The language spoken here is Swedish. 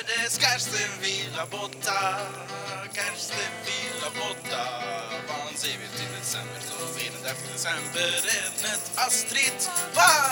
Karsten vila borta, Karsten vila borta. Vad säger vi till december så vinner därför december en ett Astrid Park.